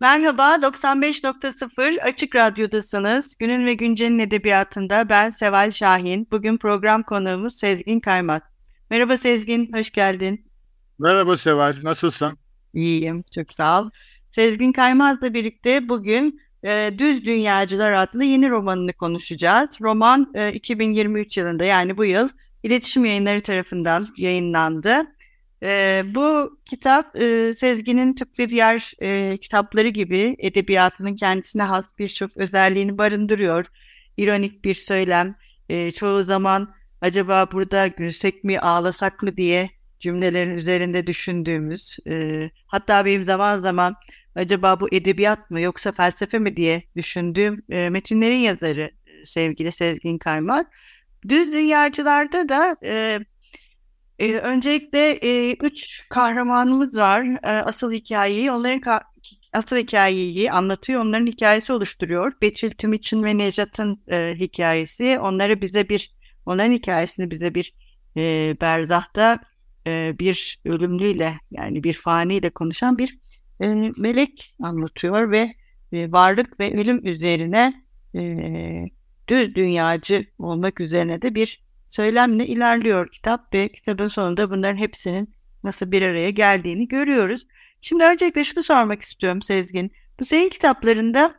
Merhaba, 95.0 Açık Radyo'dasınız. Günün ve Güncel'in edebiyatında ben Seval Şahin. Bugün program konuğumuz Sezgin Kaymaz. Merhaba Sezgin, hoş geldin. Merhaba Seval, nasılsın? İyiyim, çok sağ ol. Sezgin Kaymaz'la birlikte bugün e, Düz Dünyacılar adlı yeni romanını konuşacağız. Roman e, 2023 yılında yani bu yıl iletişim yayınları tarafından yayınlandı. E, bu kitap e, Sezgin'in tıpkı diğer e, kitapları gibi edebiyatının kendisine has birçok özelliğini barındırıyor. İronik bir söylem, e, çoğu zaman acaba burada gülsek mi ağlasak mı diye cümlelerin üzerinde düşündüğümüz, e, hatta benim zaman zaman acaba bu edebiyat mı yoksa felsefe mi diye düşündüğüm e, metinlerin yazarı sevgili Sezgin Kaymak. Düz dünyacılarda da e, e, öncelikle e, üç kahramanımız var. E, asıl hikayeyi, onların ka- asıl hikayeyi anlatıyor, onların hikayesi oluşturuyor. Betül Tümiç'in ve Nejat'ın e, hikayesi. Onları bize bir, onların hikayesini bize bir e, berzahta e, bir ölümlüyle yani bir faniyle konuşan bir e, melek anlatıyor ve e, varlık ve ölüm üzerine e, düz dünyacı olmak üzerine de bir söylemle ilerliyor kitap ve kitabın sonunda bunların hepsinin nasıl bir araya geldiğini görüyoruz. Şimdi öncelikle şunu sormak istiyorum Sezgin. Bu senin kitaplarında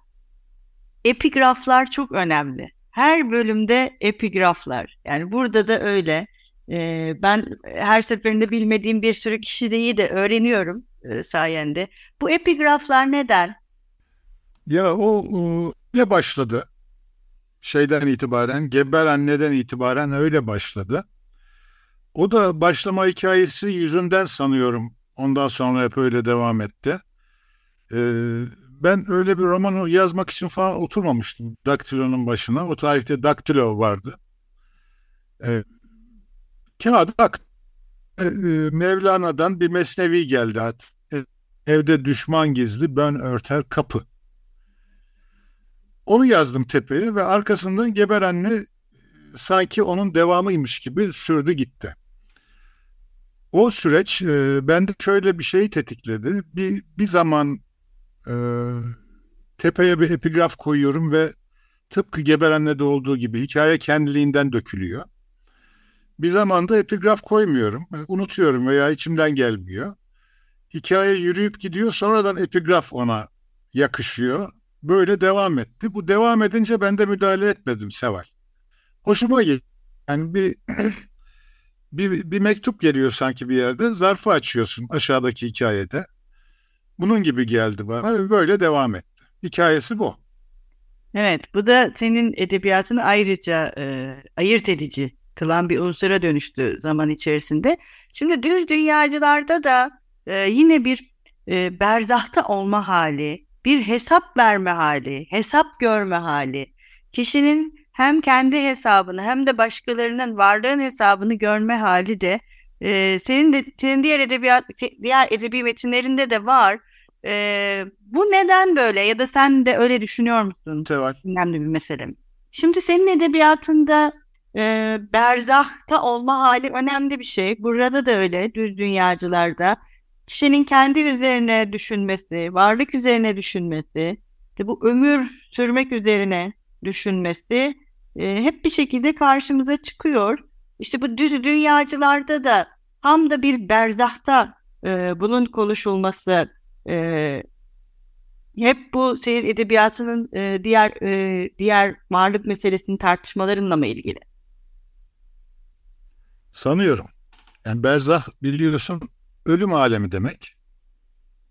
epigraflar çok önemli. Her bölümde epigraflar. Yani burada da öyle. Ee, ben her seferinde bilmediğim bir sürü kişiyi de öğreniyorum e, sayende. Bu epigraflar neden? Ya o, o ne başladı? Şeyden itibaren, Geber anneden itibaren öyle başladı. O da başlama hikayesi yüzünden sanıyorum. Ondan sonra hep öyle devam etti. Ee, ben öyle bir romanı yazmak için falan oturmamıştım Daktilo'nun başına. O tarihte Daktilo vardı. Ee, kağıdı ak. Ee, Mevlana'dan bir mesnevi geldi. Evde düşman gizli, ben örter kapı. Onu yazdım tepeye ve arkasından Geber anne sanki onun devamıymış gibi sürdü gitti. O süreç e, bende şöyle bir şeyi tetikledi. Bir, bir zaman e, tepeye bir epigraf koyuyorum ve tıpkı Geber annede olduğu gibi hikaye kendiliğinden dökülüyor. Bir zaman da epigraf koymuyorum. E, unutuyorum veya içimden gelmiyor. Hikaye yürüyüp gidiyor sonradan epigraf ona yakışıyor böyle devam etti. Bu devam edince ben de müdahale etmedim Seval. Hoşuma gitti. Yani bir, bir, bir mektup geliyor sanki bir yerde. Zarfı açıyorsun aşağıdaki hikayede. Bunun gibi geldi bana ve böyle devam etti. Hikayesi bu. Evet, bu da senin edebiyatını ayrıca e, ayırt edici kılan bir unsura dönüştü zaman içerisinde. Şimdi düz dünyacılarda da e, yine bir e, berzahta olma hali, bir hesap verme hali, hesap görme hali. Kişinin hem kendi hesabını hem de başkalarının varlığın hesabını görme hali de e, senin de senin diğer edebiyat diğer edebi metinlerinde de var. E, bu neden böyle ya da sen de öyle düşünüyor musun? Seval. Önemli bir mesele. Şimdi senin edebiyatında e, berzahta olma hali önemli bir şey. Burada da öyle düz dünyacılarda kişinin kendi üzerine düşünmesi, varlık üzerine düşünmesi, bu ömür sürmek üzerine düşünmesi e, hep bir şekilde karşımıza çıkıyor. İşte bu düz dünyacılarda da tam da bir berzahta e, bunun konuşulması e, hep bu senin edebiyatının e, diğer e, diğer varlık meselesinin tartışmalarınla mı ilgili? Sanıyorum. Yani berzah biliyorsun ölüm alemi demek.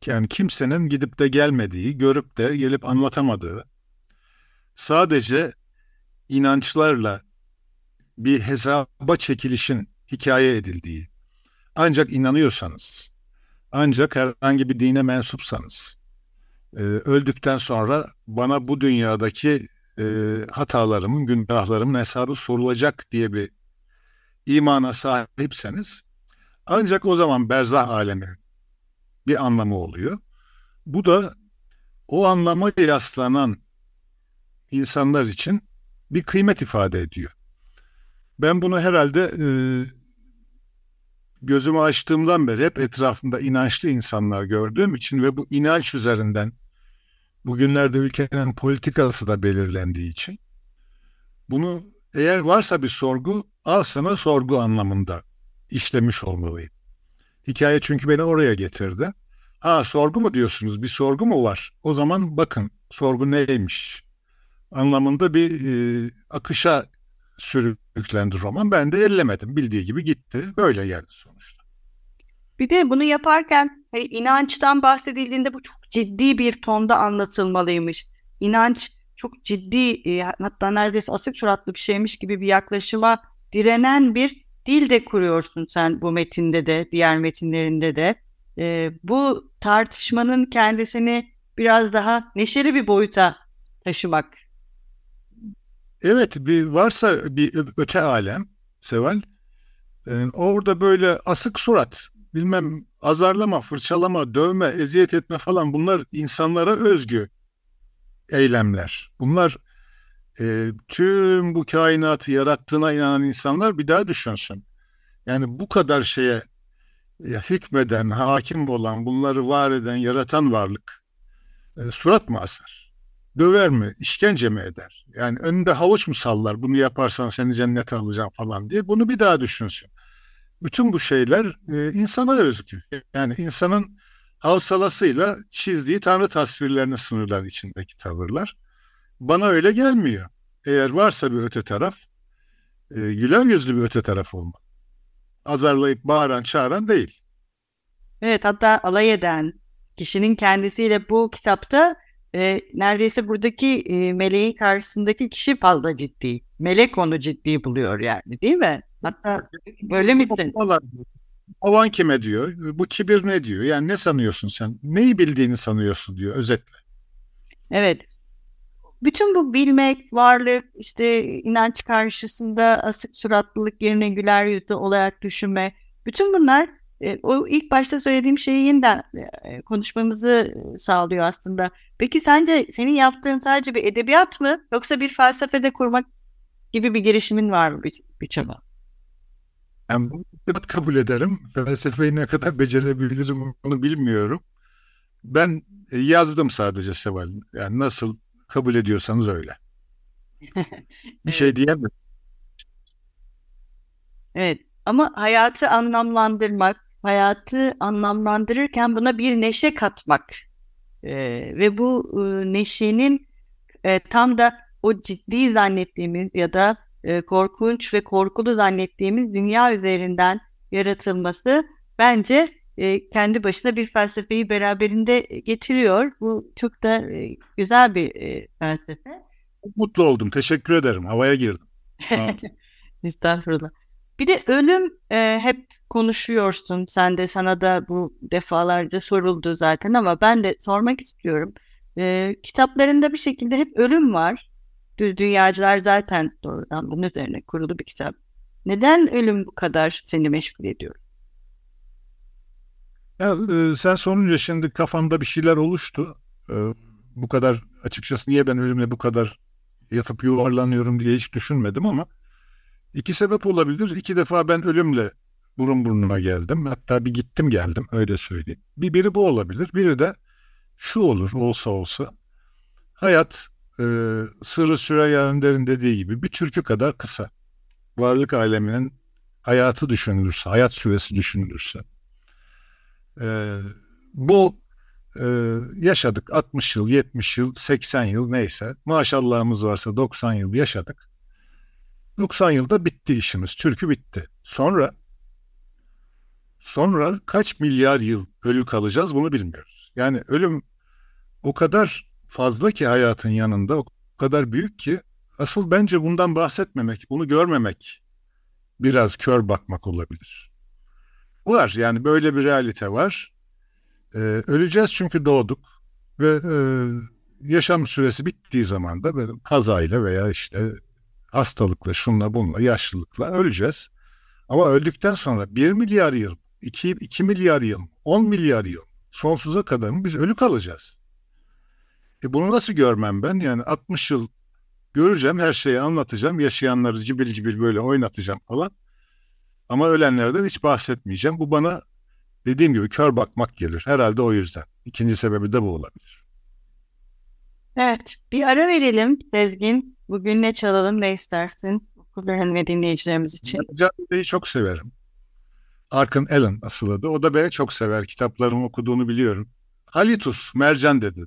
Yani kimsenin gidip de gelmediği, görüp de gelip anlatamadığı, sadece inançlarla bir hesaba çekilişin hikaye edildiği, ancak inanıyorsanız, ancak herhangi bir dine mensupsanız, e, öldükten sonra bana bu dünyadaki e, hatalarımın, günahlarımın hesabı sorulacak diye bir imana sahipseniz, ancak o zaman berzah alemi bir anlamı oluyor. Bu da o anlama yaslanan insanlar için bir kıymet ifade ediyor. Ben bunu herhalde e, gözümü açtığımdan beri hep etrafımda inançlı insanlar gördüğüm için ve bu inanç üzerinden bugünlerde ülkenin politikası da belirlendiği için bunu eğer varsa bir sorgu al sana sorgu anlamında işlemiş olmalıyım. Hikaye çünkü beni oraya getirdi. Ha sorgu mu diyorsunuz? Bir sorgu mu var? O zaman bakın sorgu neymiş? Anlamında bir e, akışa sürüklendi roman. Ben de ellemedim. Bildiği gibi gitti. Böyle geldi sonuçta. Bir de bunu yaparken hey, inançtan bahsedildiğinde bu çok ciddi bir tonda anlatılmalıymış. İnanç çok ciddi e, hatta neredeyse asık suratlı bir şeymiş gibi bir yaklaşıma direnen bir dil de kuruyorsun sen bu metinde de diğer metinlerinde de. E, bu tartışmanın kendisini biraz daha neşeli bir boyuta taşımak. Evet bir varsa bir öte alem Seval e, orada böyle asık surat bilmem azarlama, fırçalama, dövme, eziyet etme falan bunlar insanlara özgü eylemler. Bunlar e, tüm bu kainatı yarattığına inanan insanlar bir daha düşünsün. Yani bu kadar şeye ya, hükmeden, hakim olan, bunları var eden, yaratan varlık e, surat mı asar? Döver mi? işkence mi eder? Yani önünde havuç mu sallar? Bunu yaparsan seni cennete alacağım falan diye. Bunu bir daha düşünsün. Bütün bu şeyler e, insana özgü. Yani insanın havsalasıyla çizdiği tanrı tasvirlerine sınırlar içindeki tavırlar. Bana öyle gelmiyor. Eğer varsa bir öte taraf, e, güler yüzlü bir öte taraf olmalı. Azarlayıp bağıran, çağıran değil. Evet, hatta alay eden kişinin kendisiyle bu kitapta e, neredeyse buradaki e, meleğin karşısındaki kişi fazla ciddi. Melek onu ciddi buluyor yani değil mi? Hatta böyle misin? Havan kime diyor? Bu kibir ne diyor? Yani ne sanıyorsun sen? Neyi bildiğini sanıyorsun diyor özetle. Evet. Bütün bu bilmek, varlık, işte inanç karşısında asık suratlılık yerine güler yüzlü olarak düşünme. Bütün bunlar e, o ilk başta söylediğim şeyi yeniden e, konuşmamızı sağlıyor aslında. Peki sence senin yaptığın sadece bir edebiyat mı yoksa bir felsefede kurmak gibi bir girişimin var mı bir, bir çaba? Ben bunu kabul ederim. Felsefeyi ne kadar becerebilirim onu bilmiyorum. Ben e, yazdım sadece Seval. Yani nasıl kabul ediyorsanız öyle. bir şey diyemem. Evet ama hayatı anlamlandırmak, hayatı anlamlandırırken buna bir neşe katmak e, ve bu e, neşenin e, tam da o ciddi zannettiğimiz ya da e, korkunç ve korkulu zannettiğimiz dünya üzerinden yaratılması bence e, kendi başına bir felsefeyi beraberinde getiriyor. Bu çok da e, güzel bir e, felsefe. Mutlu oldum. Teşekkür ederim. Havaya girdim. Estağfurullah. Bir de ölüm e, hep konuşuyorsun. Sen de sana da bu defalarca soruldu zaten ama ben de sormak istiyorum. E, kitaplarında bir şekilde hep ölüm var. Dünyacılar zaten doğrudan bunun üzerine kurulu bir kitap. Neden ölüm bu kadar seni meşgul ediyor? Ya, e, sen sorunca şimdi kafamda bir şeyler oluştu. E, bu kadar açıkçası niye ben ölümle bu kadar yatıp yuvarlanıyorum diye hiç düşünmedim ama iki sebep olabilir. İki defa ben ölümle burun burnuna geldim. Hatta bir gittim geldim öyle söyleyeyim. Bir biri bu olabilir. Biri de şu olur olsa olsa. Hayat e, Sırrı Süreyya Önder'in dediği gibi bir türkü kadar kısa. Varlık aleminin hayatı düşünülürse, hayat süresi düşünülürse. E, bu e, yaşadık 60 yıl, 70 yıl, 80 yıl neyse. Maşallahımız varsa 90 yıl yaşadık. 90 yılda bitti işimiz. Türkü bitti. Sonra sonra kaç milyar yıl ölü kalacağız bunu bilmiyoruz. Yani ölüm o kadar fazla ki hayatın yanında o kadar büyük ki asıl bence bundan bahsetmemek, bunu görmemek biraz kör bakmak olabilir. Var yani böyle bir realite var. Ee, öleceğiz çünkü doğduk ve e, yaşam süresi bittiği zaman da böyle kazayla veya işte hastalıkla, şunla bunla, yaşlılıkla öleceğiz. Ama öldükten sonra 1 milyar yıl, 2, 2 milyar yıl, 10 milyar yıl sonsuza kadar mı biz ölü kalacağız? E bunu nasıl görmem ben? Yani 60 yıl göreceğim, her şeyi anlatacağım, yaşayanları cibil cibil böyle oynatacağım falan. Ama ölenlerden hiç bahsetmeyeceğim. Bu bana dediğim gibi kör bakmak gelir. Herhalde o yüzden. İkinci sebebi de bu olabilir. Evet, bir ara verelim Sezgin. Bugün ne çalalım, ne istersin? Okulların ve dinleyicilerimiz için. Cadde'yi çok severim. Arkın Allen asıl adı. O da beni çok sever. Kitaplarımı okuduğunu biliyorum. Halitus, Mercan dedi.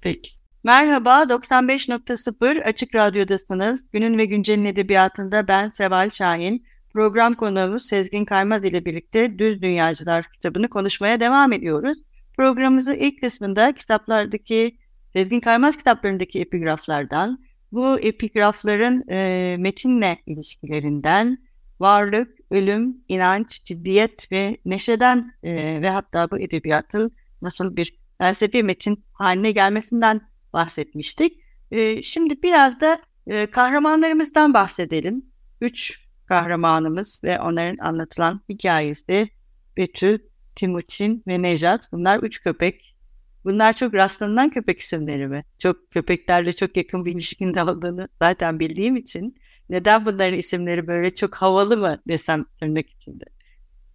Peki. Merhaba, 95.0 Açık Radyo'dasınız. Günün ve Güncel'in edebiyatında ben Seval Şahin. Program konuğumuz Sezgin Kaymaz ile birlikte Düz Dünyacılar kitabını konuşmaya devam ediyoruz. Programımızın ilk kısmında kitaplardaki, Sezgin Kaymaz kitaplarındaki epigraflardan, bu epigrafların e, metinle ilişkilerinden, varlık, ölüm, inanç, ciddiyet ve neşeden e, ve hatta bu edebiyatın nasıl bir felsefi metin haline gelmesinden bahsetmiştik. E, şimdi biraz da e, kahramanlarımızdan bahsedelim. Üç kahramanımız ve onların anlatılan hikayesi Betül, Timuçin ve Nejat. Bunlar üç köpek. Bunlar çok rastlanılan köpek isimleri mi? Çok köpeklerle çok yakın bir ilişkinde olduğunu zaten bildiğim için neden bunların isimleri böyle çok havalı mı desem tırnak içinde?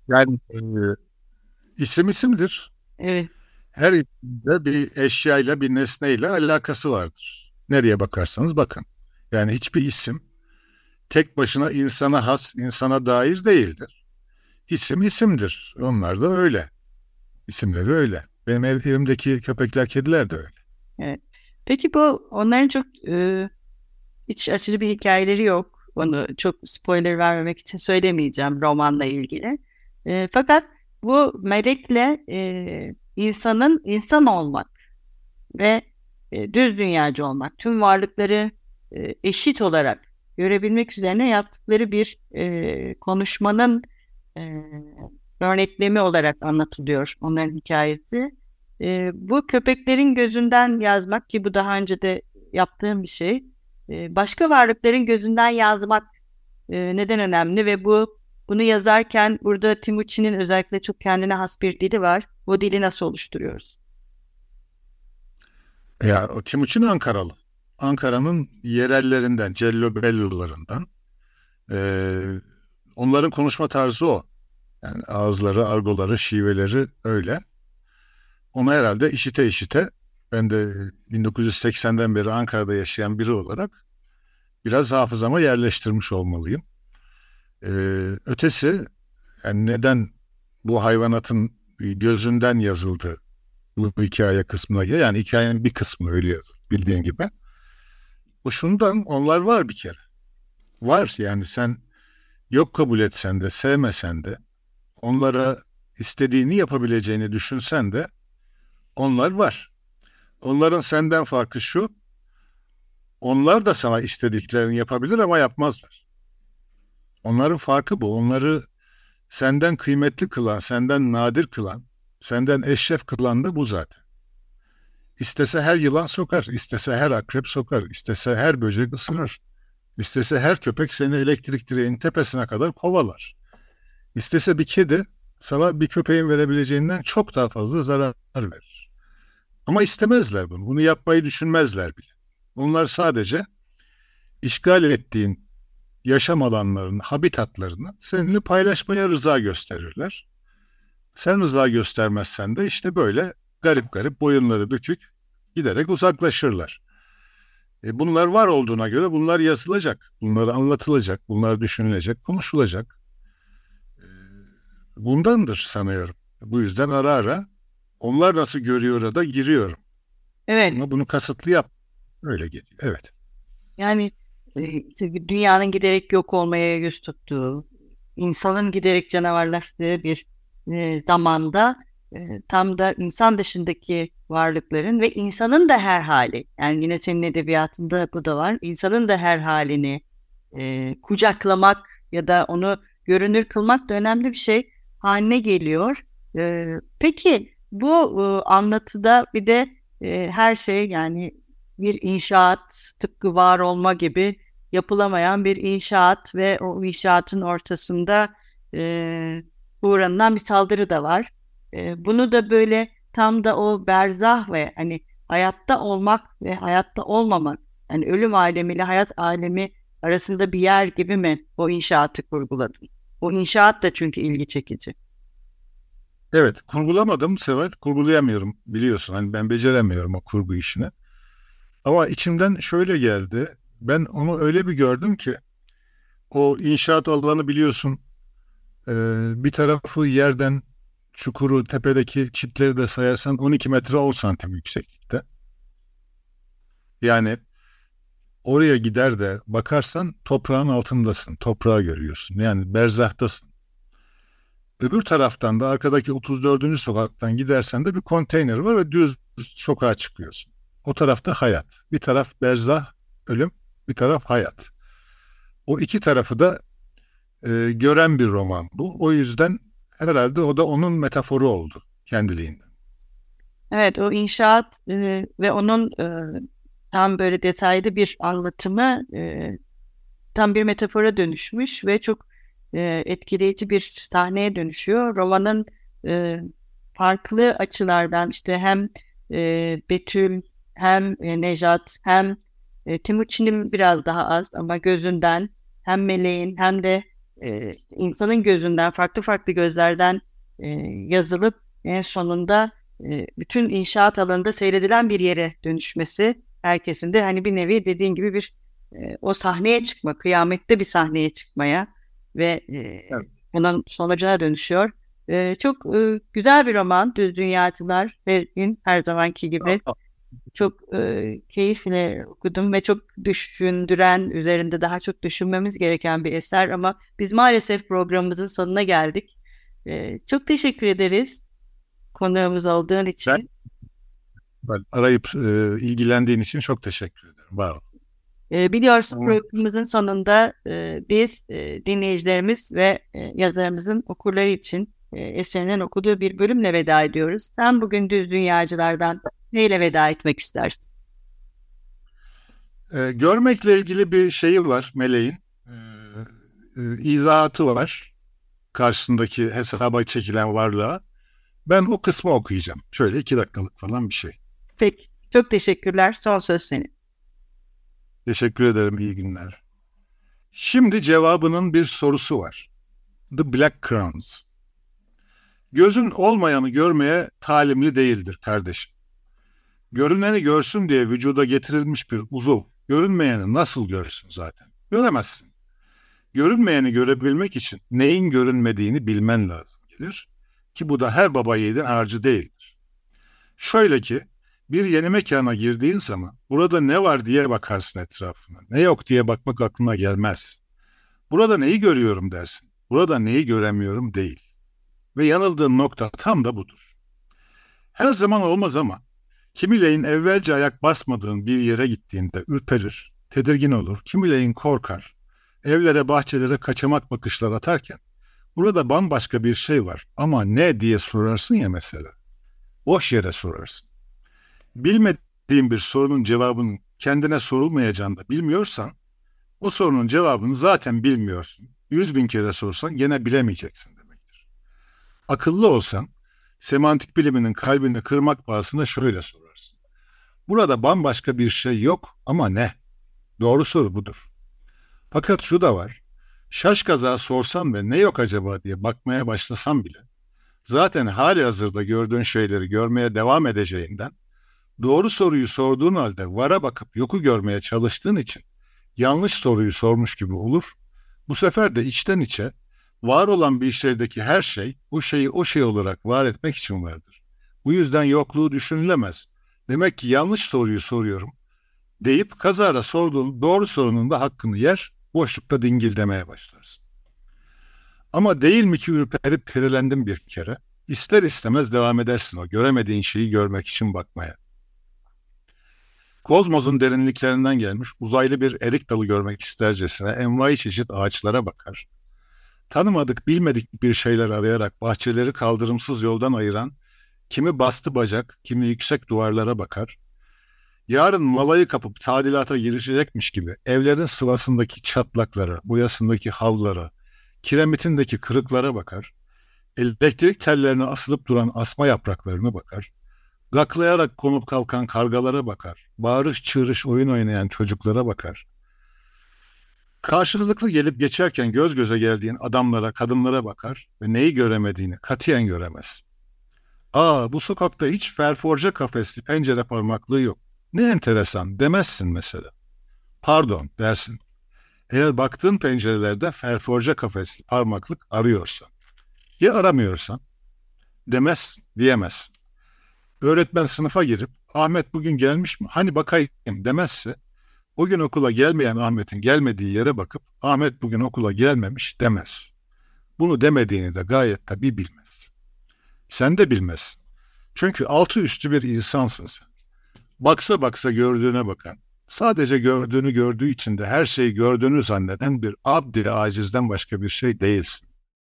Yani e, isim isimdir. Evet. Her isimde bir eşyayla bir nesneyle alakası vardır. Nereye bakarsanız bakın. Yani hiçbir isim tek başına insana has, insana dair değildir. İsim isimdir. Onlar da öyle. İsimleri öyle. Benim ev, evimdeki köpekler, kediler de öyle. Evet. Peki bu onların çok e, hiç açıcı bir hikayeleri yok. Onu çok spoiler vermemek için söylemeyeceğim romanla ilgili. E, fakat bu melekle e, insanın insan olmak ve e, düz dünyacı olmak, tüm varlıkları e, eşit olarak görebilmek üzerine yaptıkları bir e, konuşmanın e, örneklemi olarak anlatılıyor onların hikayesi. E, bu köpeklerin gözünden yazmak ki bu daha önce de yaptığım bir şey. E, başka varlıkların gözünden yazmak e, neden önemli ve bu bunu yazarken burada Timuçin'in özellikle çok kendine has bir dili var. Bu dili nasıl oluşturuyoruz? Ya Timuçin Ankaralı. Ankara'nın yerellerinden, Cellobellularından. Ee, onların konuşma tarzı o. Yani ağızları, argoları, şiveleri öyle. Onu herhalde işite işite ben de 1980'den beri Ankara'da yaşayan biri olarak biraz hafızama yerleştirmiş olmalıyım. Ee, ötesi yani neden bu hayvanatın gözünden yazıldı bu hikaye kısmına göre yani hikayenin bir kısmı öyle yazıldı bildiğin gibi. O şundan onlar var bir kere. Var yani sen yok kabul etsen de sevmesen de onlara istediğini yapabileceğini düşünsen de onlar var. Onların senden farkı şu. Onlar da sana istediklerini yapabilir ama yapmazlar. Onların farkı bu. Onları senden kıymetli kılan, senden nadir kılan, senden eşref kılan da bu zaten. İstese her yılan sokar, istese her akrep sokar, istese her böcek ısırır. İstese her köpek seni elektrik direğinin tepesine kadar kovalar. İstese bir kedi sana bir köpeğin verebileceğinden çok daha fazla zarar verir. Ama istemezler bunu. Bunu yapmayı düşünmezler bile. Onlar sadece işgal ettiğin yaşam alanlarının, habitatlarını seninle paylaşmaya rıza gösterirler. Sen rıza göstermezsen de işte böyle garip garip boyunları bükük giderek uzaklaşırlar. E bunlar var olduğuna göre bunlar yazılacak, bunlar anlatılacak, bunlar düşünülecek, konuşulacak. E, bundandır sanıyorum. Bu yüzden ara ara onlar nasıl görüyor da giriyorum. Evet. Ama bunu kasıtlı yap. Öyle geliyor. Evet. Yani e, dünyanın giderek yok olmaya yüz tuttuğu, insanın giderek canavarlaştığı bir e, zamanda tam da insan dışındaki varlıkların ve insanın da her hali, yani yine senin edebiyatında bu da var, insanın da her halini e, kucaklamak ya da onu görünür kılmak da önemli bir şey haline geliyor. E, peki bu e, anlatıda bir de e, her şey yani bir inşaat tıpkı var olma gibi yapılamayan bir inşaat ve o inşaatın ortasında e, uğranılan bir saldırı da var. E, bunu da böyle tam da o berzah ve hani hayatta olmak ve hayatta olmamak yani ölüm alemiyle hayat alemi arasında bir yer gibi mi o inşaatı kurguladın? O inşaat da çünkü ilgi çekici. Evet, kurgulamadım Seval. Kurgulayamıyorum biliyorsun. Hani ben beceremiyorum o kurgu işini. Ama içimden şöyle geldi. Ben onu öyle bir gördüm ki o inşaat alanı biliyorsun bir tarafı yerden çukuru tepedeki çitleri de sayarsan 12 metre 10 santim yükseklikte. Yani oraya gider de bakarsan toprağın altındasın. Toprağı görüyorsun. Yani berzahtasın. Öbür taraftan da arkadaki 34. sokaktan gidersen de bir konteyner var ve düz sokağa çıkıyorsun. O tarafta hayat. Bir taraf berzah, ölüm, bir taraf hayat. O iki tarafı da e, gören bir roman bu. O yüzden herhalde o da onun metaforu oldu kendiliğinden. Evet o inşaat e, ve onun e, tam böyle detaylı bir anlatımı e, tam bir metafora dönüşmüş ve çok e, etkileyici bir sahneye dönüşüyor. Romanın e, farklı açılardan işte hem e, Betül hem e, Nejat hem e, Timuçin'in biraz daha az ama gözünden hem meleğin hem de e, insanın gözünden farklı farklı gözlerden e, yazılıp en sonunda e, bütün inşaat alanında seyredilen bir yere dönüşmesi herkesin de hani bir nevi dediğin gibi bir e, o sahneye çıkma, kıyamette bir sahneye çıkmaya ve e, evet. bunun sonucuna dönüşüyor. E, çok e, güzel bir roman Düz Dünyacılar ve her zamanki gibi çok e, keyifle okudum ve çok düşündüren, üzerinde daha çok düşünmemiz gereken bir eser ama biz maalesef programımızın sonuna geldik. E, çok teşekkür ederiz konuğumuz olduğun için. Ben, ben arayıp e, ilgilendiğin için çok teşekkür ederim. Var ol. E, biliyorsun programımızın sonunda e, biz e, dinleyicilerimiz ve e, yazarımızın okurları için e, eserinden okuduğu bir bölümle veda ediyoruz. Sen bugün düz dünyacılardan neyle veda etmek istersin? E, görmekle ilgili bir şeyi var meleğin. E, e, izahatı var. Karşısındaki hesaba çekilen varlığa. Ben o kısmı okuyacağım. Şöyle iki dakikalık falan bir şey. Peki. Çok teşekkürler. Son söz senin. Teşekkür ederim. İyi günler. Şimdi cevabının bir sorusu var. The Black Crowns. Gözün olmayanı görmeye talimli değildir kardeşim. Görüneni görsün diye vücuda getirilmiş bir uzuv, görünmeyeni nasıl görsün zaten? Göremezsin. Görünmeyeni görebilmek için neyin görünmediğini bilmen lazım gelir. Ki bu da her baba yiğidin harcı değildir. Şöyle ki, bir yeni mekana girdiğin zaman burada ne var diye bakarsın etrafına. Ne yok diye bakmak aklına gelmez. Burada neyi görüyorum dersin. Burada neyi göremiyorum değil. Ve yanıldığın nokta tam da budur. Her zaman olmaz ama Kimileyin evvelce ayak basmadığın bir yere gittiğinde ürperir, tedirgin olur, kimileyin korkar, evlere bahçelere kaçamak bakışlar atarken burada bambaşka bir şey var ama ne diye sorarsın ya mesela. Boş yere sorarsın. Bilmediğin bir sorunun cevabının kendine sorulmayacağını da bilmiyorsan o sorunun cevabını zaten bilmiyorsun. Yüz bin kere sorsan gene bilemeyeceksin demektir. Akıllı olsan semantik biliminin kalbini kırmak pahasına şöyle sorarsın. Burada bambaşka bir şey yok ama ne? Doğru soru budur. Fakat şu da var. Şaş kaza sorsam ve ne yok acaba diye bakmaya başlasam bile zaten hali hazırda gördüğün şeyleri görmeye devam edeceğinden doğru soruyu sorduğun halde vara bakıp yoku görmeye çalıştığın için yanlış soruyu sormuş gibi olur. Bu sefer de içten içe var olan bir şeydeki her şey o şeyi o şey olarak var etmek için vardır. Bu yüzden yokluğu düşünülemez. Demek ki yanlış soruyu soruyorum deyip kazara sorduğun doğru sorunun da hakkını yer, boşlukta dingil demeye başlarsın. Ama değil mi ki ürperip perilendim bir kere, ister istemez devam edersin o göremediğin şeyi görmek için bakmaya. Kozmos'un derinliklerinden gelmiş uzaylı bir erik dalı görmek istercesine envai çeşit ağaçlara bakar Tanımadık, bilmedik bir şeyler arayarak bahçeleri kaldırımsız yoldan ayıran, kimi bastı bacak, kimi yüksek duvarlara bakar. Yarın malayı kapıp tadilata girişecekmiş gibi evlerin sıvasındaki çatlaklara, boyasındaki havlara, kiremitindeki kırıklara bakar. Elektrik tellerine asılıp duran asma yapraklarına bakar. Gaklayarak konup kalkan kargalara bakar. Bağırış çığırış oyun oynayan çocuklara bakar. Karşılıklı gelip geçerken göz göze geldiğin adamlara, kadınlara bakar ve neyi göremediğini katiyen göremez. Aa bu sokakta hiç ferforje kafesli pencere parmaklığı yok. Ne enteresan demezsin mesela. Pardon dersin. Eğer baktığın pencerelerde ferforje kafesli parmaklık arıyorsan. Ya aramıyorsan? Demezsin, diyemezsin. Öğretmen sınıfa girip Ahmet bugün gelmiş mi? Hani bakayım demezse Bugün okula gelmeyen Ahmet'in gelmediği yere bakıp Ahmet bugün okula gelmemiş demez. Bunu demediğini de gayet tabii bilmez. Sen de bilmezsin. Çünkü altı üstü bir insansın sen. Baksa baksa gördüğüne bakan, sadece gördüğünü gördüğü için de her şeyi gördüğünü zanneden bir abdi acizden başka bir şey değilsin.